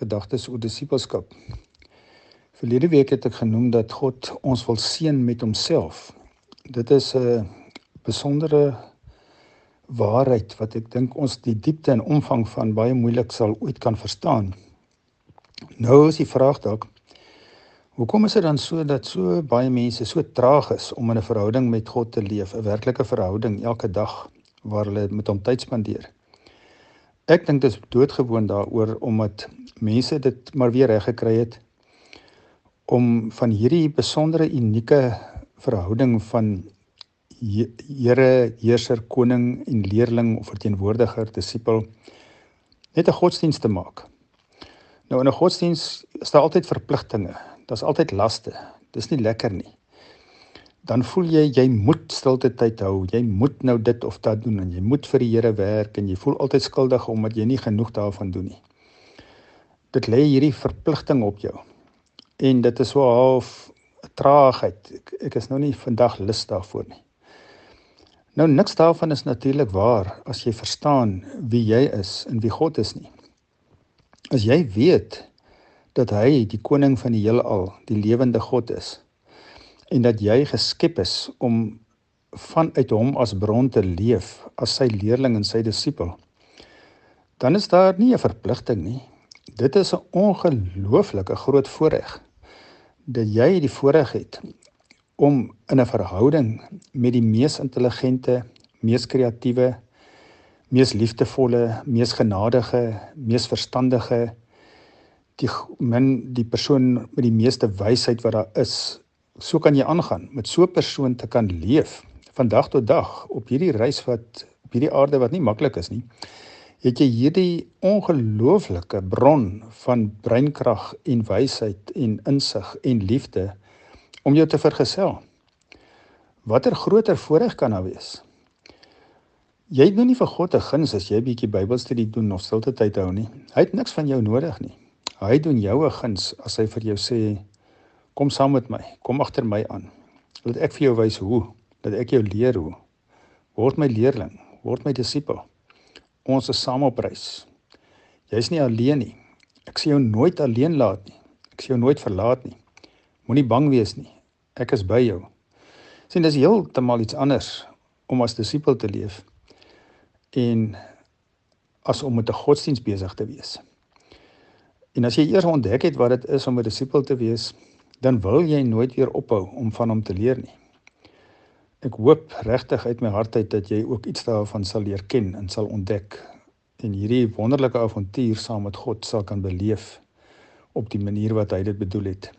gedagtes oor disippelskap. Verlede week het ek genoem dat God ons wil seën met homself. Dit is 'n besondere waarheid wat ek dink ons die diepte en omvang van baie moeilik sal ooit kan verstaan. Nou is die vraag dalk hoekom is dit dan so dat so baie mense so traag is om in 'n verhouding met God te leef, 'n werklike verhouding elke dag waar hulle met hom tyd spandeer? Ek dink dit is doodgewoon daaroor omdat mense dit maar weer reg gekry het om van hierdie besondere unieke verhouding van Here, heerser, koning en leerling of verteenwoordiger, disipel net 'n godsdienst te maak. Nou in 'n godsdienst is daar altyd verpligtinge. Daar's altyd laste. Dis nie lekker nie dan voel jy jy moet stilte tyd hou. Jy moet nou dit of dat doen en jy moet vir die Here werk en jy voel altyd skuldig omdat jy nie genoeg daarvan doen nie. Dit lê hierdie verpligting op jou. En dit is so half traagheid. Ek, ek is nou nie vandag lus daarvoor nie. Nou niks daarvan is natuurlik waar as jy verstaan wie jy is en wie God is nie. As jy weet dat hy die koning van die heelal, die lewende God is, en dat jy geskep is om vanuit hom as bron te leef as sy leerling en sy disipel dan is daar nie 'n verpligting nie. Dit is 'n ongelooflike groot voorreg dat jy die voorreg het om in 'n verhouding met die mees intelligente mees kreatiewe mees liefdevolle mees genadige mees verstandige die min die persoon met die meeste wysheid wat daar is so kan jy aangaan met so 'n persoon te kan leef van dag tot dag op hierdie reis wat op hierdie aarde wat nie maklik is nie het jy hierdie ongelooflike bron van breinkrag en wysheid en insig en liefde om jou te vergesel. Watter groter voorreg kan daar wees? Jy doen nie vir God 'n guns as jy bietjie Bybelstudie doen of stilte tyd hou nie. Hy het niks van jou nodig nie. Hy doen jou 'n guns as hy vir jou sê Kom saam met my. Kom agter my aan. Laat ek vir jou wys hoe. Laat ek jou leer hoe. Word my leerling, word my disipel. Ons is saam op reis. Jy's nie alleen nie. Ek sien jou nooit alleen laat nie. Ek sien jou nooit verlaat nie. Moenie bang wees nie. Ek is by jou. Sien, dis heeltemal iets anders om as disipel te leef en as om met 'n godsdiens besig te wees. En as jy eers ontdek het wat dit is om 'n disipel te wees, dan wil jy nooit weer ophou om van hom te leer nie. Ek hoop regtig uit my hart uit dat jy ook iets daarvan sal leer ken en sal ontdek en hierdie wonderlike avontuur saam met God sal kan beleef op die manier wat hy dit bedoel het.